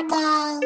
okay.